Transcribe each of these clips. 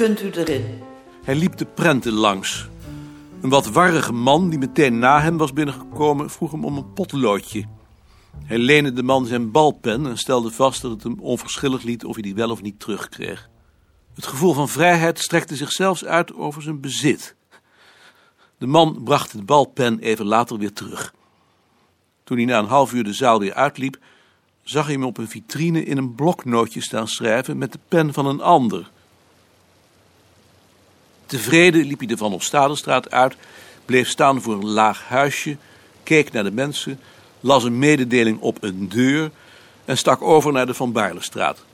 Kunt u erin. Hij liep de prenten langs. Een wat warrige man die meteen na hem was binnengekomen vroeg hem om een potloodje. Hij leende de man zijn balpen en stelde vast dat het hem onverschillig liet of hij die wel of niet terugkreeg. Het gevoel van vrijheid strekte zich zelfs uit over zijn bezit. De man bracht de balpen even later weer terug. Toen hij na een half uur de zaal weer uitliep, zag hij hem op een vitrine in een bloknootje staan schrijven met de pen van een ander. Tevreden liep hij de Van Ostaadenstraat uit, bleef staan voor een laag huisje, keek naar de mensen, las een mededeling op een deur en stak over naar de Van Baarlestraat.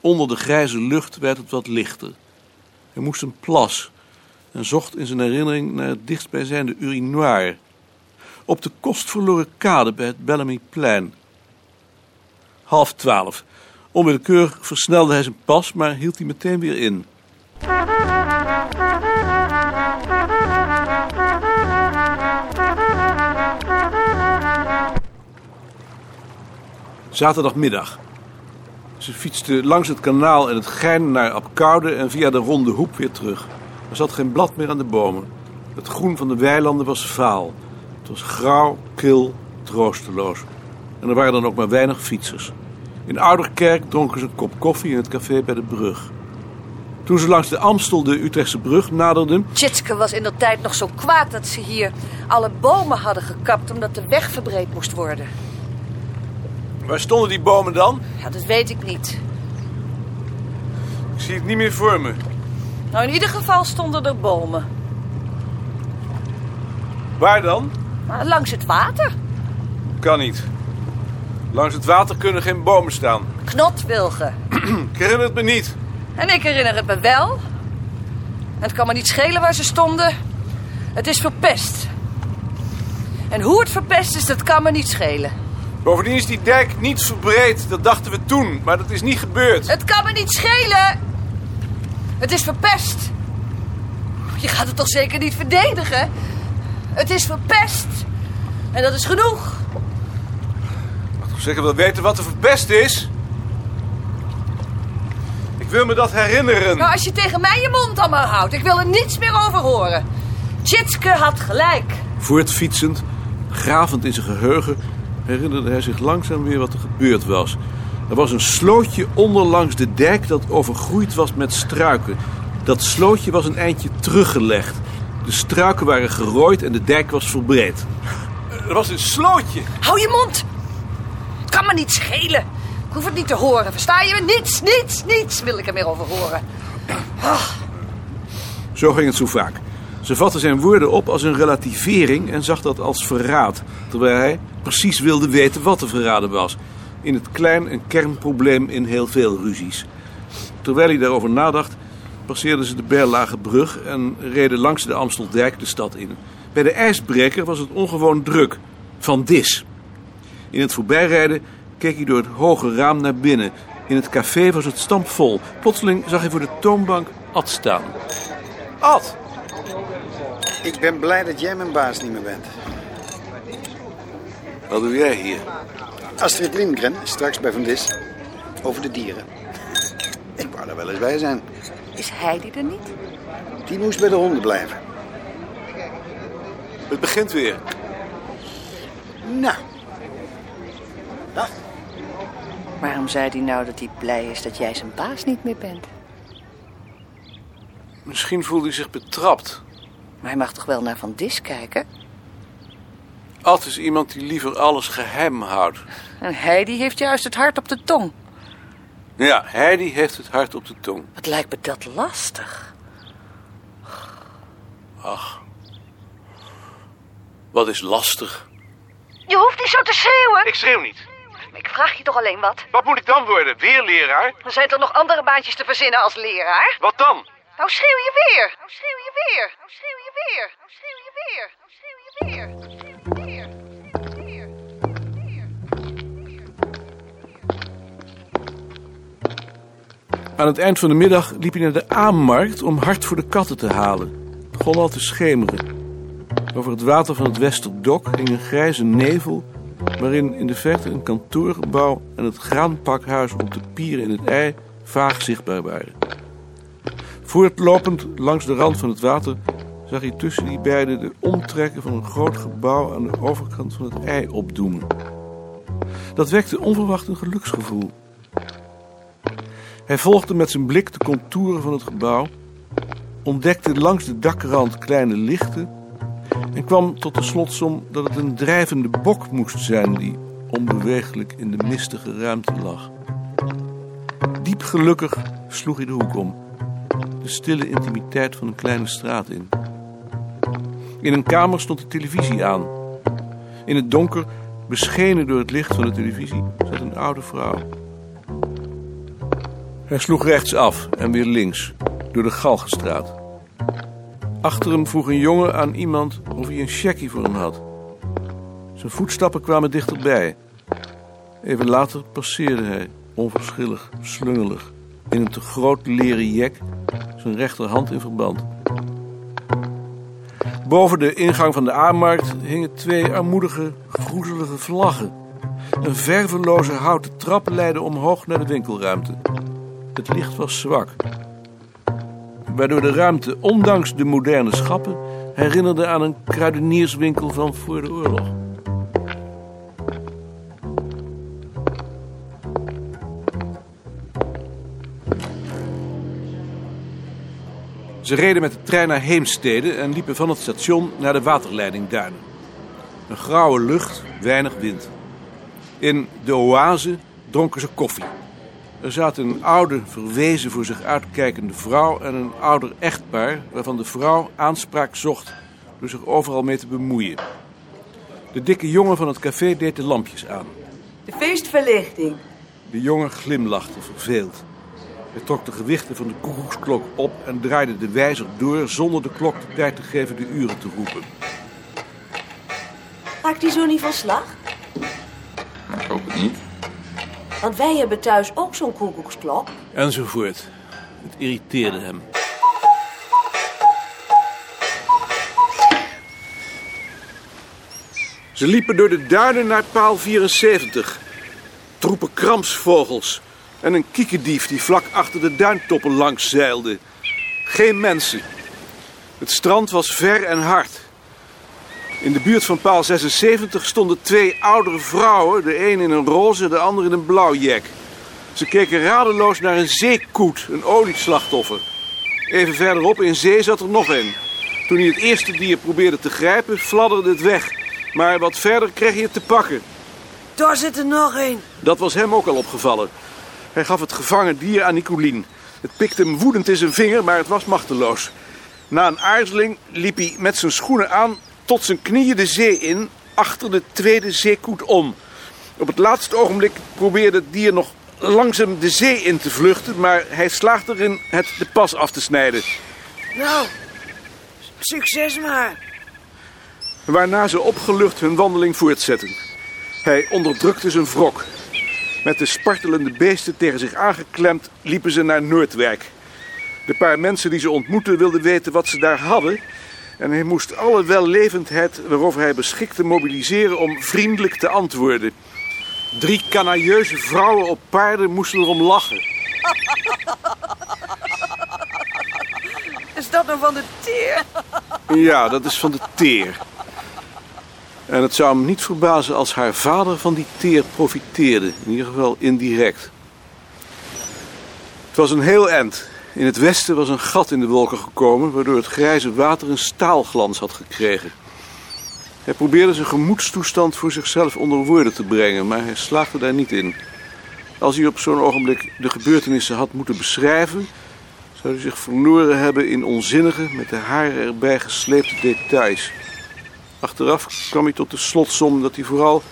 Onder de grijze lucht werd het wat lichter. Hij moest een plas en zocht in zijn herinnering naar het dichtstbijzijnde urinoir. Op de kostverloren kade bij het Bellamyplein. Half twaalf. Onwillekeurig versnelde hij zijn pas, maar hield hij meteen weer in. Zaterdagmiddag. Ze fietste langs het kanaal en het Gein naar Apkoude en via de ronde hoep weer terug. Er zat geen blad meer aan de bomen. Het groen van de weilanden was vaal. Het was grauw, kil, troosteloos. En er waren dan ook maar weinig fietsers. In Ouderkerk dronken ze een kop koffie in het café bij de brug. Toen ze langs de Amstel de Utrechtse brug naderden... Tjitske was in de tijd nog zo kwaad dat ze hier alle bomen hadden gekapt... omdat de weg verbreed moest worden. Waar stonden die bomen dan? Ja, dat weet ik niet. Ik zie het niet meer voor me. Nou, in ieder geval stonden er bomen. Waar dan? Maar langs het water. Kan niet. Langs het water kunnen geen bomen staan. Knotwilgen. Ik herinner het me niet. En ik herinner het me wel. Het kan me niet schelen waar ze stonden. Het is verpest. En hoe het verpest is, dat kan me niet schelen. Bovendien is die dijk niet verbreed. Dat dachten we toen, maar dat is niet gebeurd. Het kan me niet schelen. Het is verpest. Je gaat het toch zeker niet verdedigen? Het is verpest. En dat is genoeg. Mag toch zeker wel weten wat er verpest is? Ik wil me dat herinneren. Nou, als je tegen mij je mond dan maar houdt. Ik wil er niets meer over horen. Tjitske had gelijk. Voortfietsend, gravend in zijn geheugen, herinnerde hij zich langzaam weer wat er gebeurd was. Er was een slootje onderlangs de dijk dat overgroeid was met struiken. Dat slootje was een eindje teruggelegd. De struiken waren gerooid en de dijk was verbreed. Er was een slootje. Hou je mond. Het kan me niet schelen. Ik hoef het niet te horen. Versta je? Niets, niets, niets wil ik er meer over horen. Zo ging het zo vaak. Ze vatte zijn woorden op als een relativering en zag dat als verraad. Terwijl hij precies wilde weten wat te verraden was. In het klein een kernprobleem in heel veel ruzies. Terwijl hij daarover nadacht, passeerden ze de Berlage brug en reden langs de Amsteldijk de stad in. Bij de ijsbreker was het ongewoon druk. Van dis. In het voorbijrijden keek hij door het hoge raam naar binnen. In het café was het stampvol. Plotseling zag hij voor de toonbank Ad staan. Ad! Ik ben blij dat jij mijn baas niet meer bent. Wat doe jij hier? Astrid Lindgren, straks bij Van Dis, over de dieren. Ik wou er wel eens bij zijn. Is Heidi er niet? Die moest bij de honden blijven. Het begint weer. Nou. Dag. Waarom zei hij nou dat hij blij is dat jij zijn baas niet meer bent? Misschien voelde hij zich betrapt. Maar hij mag toch wel naar Van Dis kijken? Ad is iemand die liever alles geheim houdt. En Heidi heeft juist het hart op de tong. Ja, Heidi heeft het hart op de tong. Wat lijkt me dat lastig. Ach. Wat is lastig. Je hoeft niet zo te schreeuwen. Ik schreeuw niet. Ik vraag je toch alleen wat? Wat moet ik dan worden? Weer leraar? Er zijn toch nog andere baantjes te verzinnen als leraar? Wat dan? Nou schreeuw je weer. Nou schreeuw je weer. Nou schreeuw je weer. Nou schreeuw je weer. Nou schreeuw je weer. Nou schreeuw je weer. Aan het eind van de middag liep hij naar de aanmarkt om hart voor de katten te halen. Het begon al te schemeren. Over het water van het Westerdok hing een grijze nevel... waarin in de verte een kantoorgebouw en het graanpakhuis op de pier in het ei vaag zichtbaar waren. Voortlopend langs de rand van het water zag hij tussen die beiden de omtrekken van een groot gebouw aan de overkant van het ei opdoemen. Dat wekte onverwacht een geluksgevoel. Hij volgde met zijn blik de contouren van het gebouw, ontdekte langs de dakrand kleine lichten en kwam tot de slotsom dat het een drijvende bok moest zijn die onbeweeglijk in de mistige ruimte lag. Diep gelukkig sloeg hij de hoek om, de stille intimiteit van een kleine straat in. In een kamer stond de televisie aan. In het donker, beschenen door het licht van de televisie, zat een oude vrouw. Hij sloeg rechts af en weer links, door de Galgenstraat. Achter hem vroeg een jongen aan iemand of hij een checkie voor hem had. Zijn voetstappen kwamen dichterbij. Even later passeerde hij, onverschillig, slungelig, in een te groot leren jek, zijn rechterhand in verband. Boven de ingang van de aanmarkt hingen twee armoedige, groezelige vlaggen. Een verveloze houten trap leidde omhoog naar de winkelruimte. Het licht was zwak. Waardoor de ruimte, ondanks de moderne schappen, herinnerde aan een kruidenierswinkel van voor de oorlog. Ze reden met de trein naar Heemstede en liepen van het station naar de waterleiding Duinen. Een grauwe lucht, weinig wind. In de oase dronken ze koffie. Er zaten een oude, verwezen voor zich uitkijkende vrouw en een ouder echtpaar, waarvan de vrouw aanspraak zocht door zich overal mee te bemoeien. De dikke jongen van het café deed de lampjes aan. De feestverlichting. De jongen glimlachte verveeld. Hij trok de gewichten van de koekoeksklok op en draaide de wijzer door zonder de klok de tijd te geven de uren te roepen. Raakt die zo niet van slag? Ik hoop het niet. Want wij hebben thuis ook zo'n koekoeksklok. Enzovoort. Het irriteerde hem. Ze liepen door de duinen naar paal 74. Troepen kramsvogels en een kiekendief die vlak achter de duintoppen langs zeilde. Geen mensen. Het strand was ver en hard. In de buurt van paal 76 stonden twee oudere vrouwen, de een in een roze, de ander in een blauw jek. Ze keken radeloos naar een zeekoet, een olieslachtoffer. Even verderop in zee zat er nog een. Toen hij het eerste dier probeerde te grijpen, fladderde het weg. Maar wat verder kreeg hij het te pakken. Daar zit er nog een. Dat was hem ook al opgevallen. Hij gaf het gevangen dier aan Nicolien. Het pikte hem woedend in zijn vinger, maar het was machteloos. Na een aarzeling liep hij met zijn schoenen aan tot zijn knieën de zee in, achter de tweede zeekoet om. Op het laatste ogenblik probeerde het dier nog langzaam de zee in te vluchten, maar hij slaagde erin het de pas af te snijden. Nou, succes maar. Waarna ze opgelucht hun wandeling voortzetten. Hij onderdrukte zijn wrok. Met de spartelende beesten tegen zich aangeklemd liepen ze naar Noordwijk. De paar mensen die ze ontmoetten wilden weten wat ze daar hadden. En hij moest alle wellevendheid waarover hij beschikte mobiliseren om vriendelijk te antwoorden. Drie canailleuze vrouwen op paarden moesten erom lachen. Is dat nou van de teer? Ja, dat is van de teer. En het zou hem niet verbazen als haar vader van die teer profiteerde. In ieder geval indirect. Het was een heel eind. In het westen was een gat in de wolken gekomen, waardoor het grijze water een staalglans had gekregen. Hij probeerde zijn gemoedstoestand voor zichzelf onder woorden te brengen, maar hij slaagde daar niet in. Als hij op zo'n ogenblik de gebeurtenissen had moeten beschrijven, zou hij zich verloren hebben in onzinnige, met de haren erbij gesleepte details. Achteraf kwam hij tot de slotsom dat hij vooral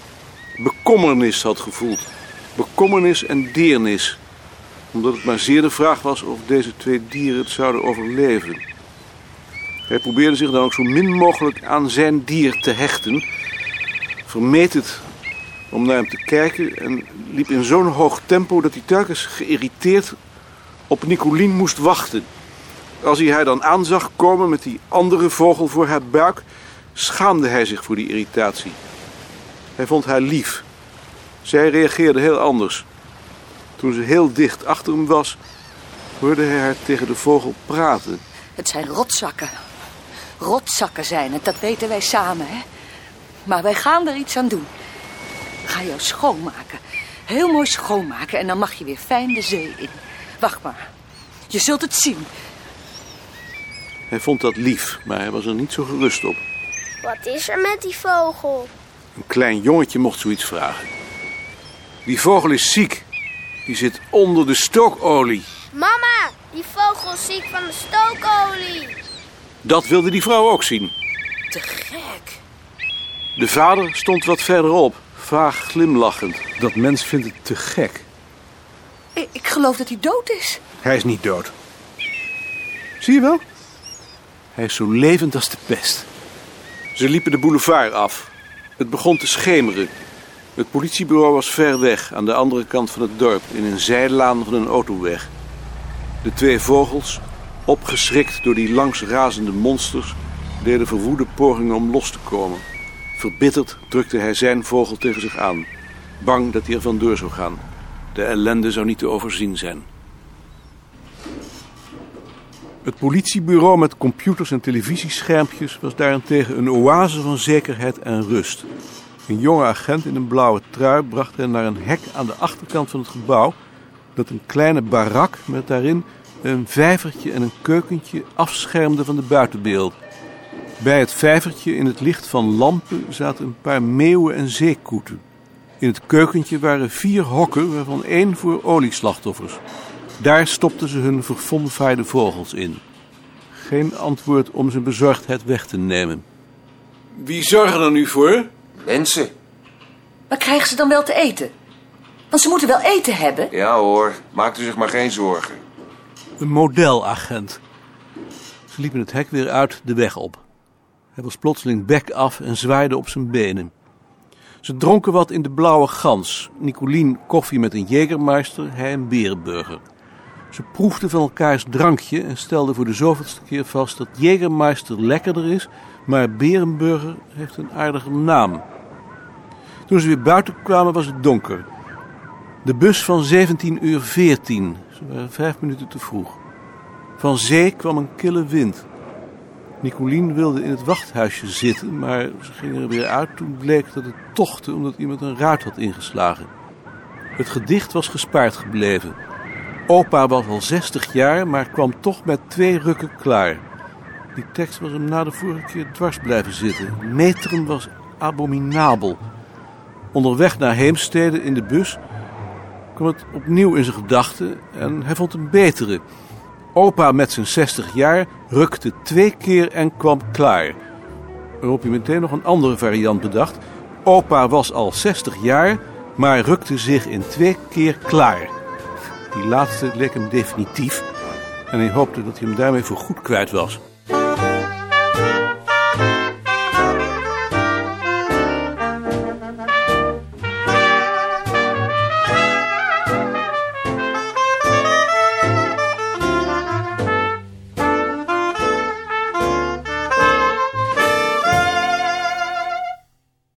bekommernis had gevoeld. Bekommernis en deernis omdat het maar zeer de vraag was of deze twee dieren het zouden overleven. Hij probeerde zich dan ook zo min mogelijk aan zijn dier te hechten, vermeed het om naar hem te kijken en liep in zo'n hoog tempo dat hij telkens geïrriteerd op Nicolien moest wachten. Als hij haar dan aanzag komen met die andere vogel voor haar buik, schaamde hij zich voor die irritatie. Hij vond haar lief. Zij reageerde heel anders. Toen ze heel dicht achter hem was, hoorde hij haar tegen de vogel praten. Het zijn rotzakken. Rotzakken zijn het, dat weten wij samen, hè. Maar wij gaan er iets aan doen. Gaan jou schoonmaken. Heel mooi schoonmaken en dan mag je weer fijn de zee in. Wacht maar. Je zult het zien. Hij vond dat lief, maar hij was er niet zo gerust op. Wat is er met die vogel? Een klein jongetje mocht zoiets vragen. Die vogel is ziek. Die zit onder de stookolie. Mama, die vogel is ziek van de stookolie. Dat wilde die vrouw ook zien. Te gek. De vader stond wat verderop, vaag glimlachend. Dat mens vindt het te gek. Ik, ik geloof dat hij dood is. Hij is niet dood. Zie je wel? Hij is zo levend als de pest. Ze liepen de boulevard af. Het begon te schemeren. Het politiebureau was ver weg, aan de andere kant van het dorp, in een zijlaan van een autoweg. De twee vogels, opgeschrikt door die langs razende monsters, deden verwoede pogingen om los te komen. Verbitterd drukte hij zijn vogel tegen zich aan, bang dat hij er vandoor zou gaan. De ellende zou niet te overzien zijn. Het politiebureau met computers en televisieschermpjes was daarentegen een oase van zekerheid en rust. Een jonge agent in een blauwe trui bracht hen naar een hek aan de achterkant van het gebouw, dat een kleine barak met daarin een vijvertje en een keukentje afschermde van de buitenbeeld. Bij het vijvertje in het licht van lampen zaten een paar meeuwen en zeekoeten. In het keukentje waren vier hokken, waarvan één voor olieslachtoffers. Daar stopten ze hun verfonfaaide vogels in. Geen antwoord om zijn bezorgdheid weg te nemen. Wie zorgen er nu voor? Mensen? Maar krijgen ze dan wel te eten? Want ze moeten wel eten hebben. Ja hoor, maakt u zich maar geen zorgen. Een modelagent. Ze liepen het hek weer uit de weg op. Hij was plotseling bek af en zwaaide op zijn benen. Ze dronken wat in de blauwe gans. Nicolien koffie met een Jägermeister, hij een berenburger. Ze proefden van elkaars drankje en stelden voor de zoveelste keer vast dat Jägermeister lekkerder is, maar Berenburger heeft een aardige naam. Toen ze weer buiten kwamen was het donker. De bus van 17 uur 14. Ze waren vijf minuten te vroeg. Van zee kwam een kille wind. Nicolien wilde in het wachthuisje zitten, maar ze ging er weer uit toen bleek dat het tochtte omdat iemand een ruit had ingeslagen. Het gedicht was gespaard gebleven. Opa was al 60 jaar, maar kwam toch met twee rukken klaar. Die tekst was hem na de vorige keer dwars blijven zitten. Meteren was abominabel. Onderweg naar Heemstede in de bus kwam het opnieuw in zijn gedachten en hij vond een betere. Opa met zijn 60 jaar rukte twee keer en kwam klaar. Waarop hij meteen nog een andere variant bedacht. Opa was al 60 jaar, maar rukte zich in twee keer klaar. Die laatste leek hem definitief en hij hoopte dat hij hem daarmee voor goed kwijt was.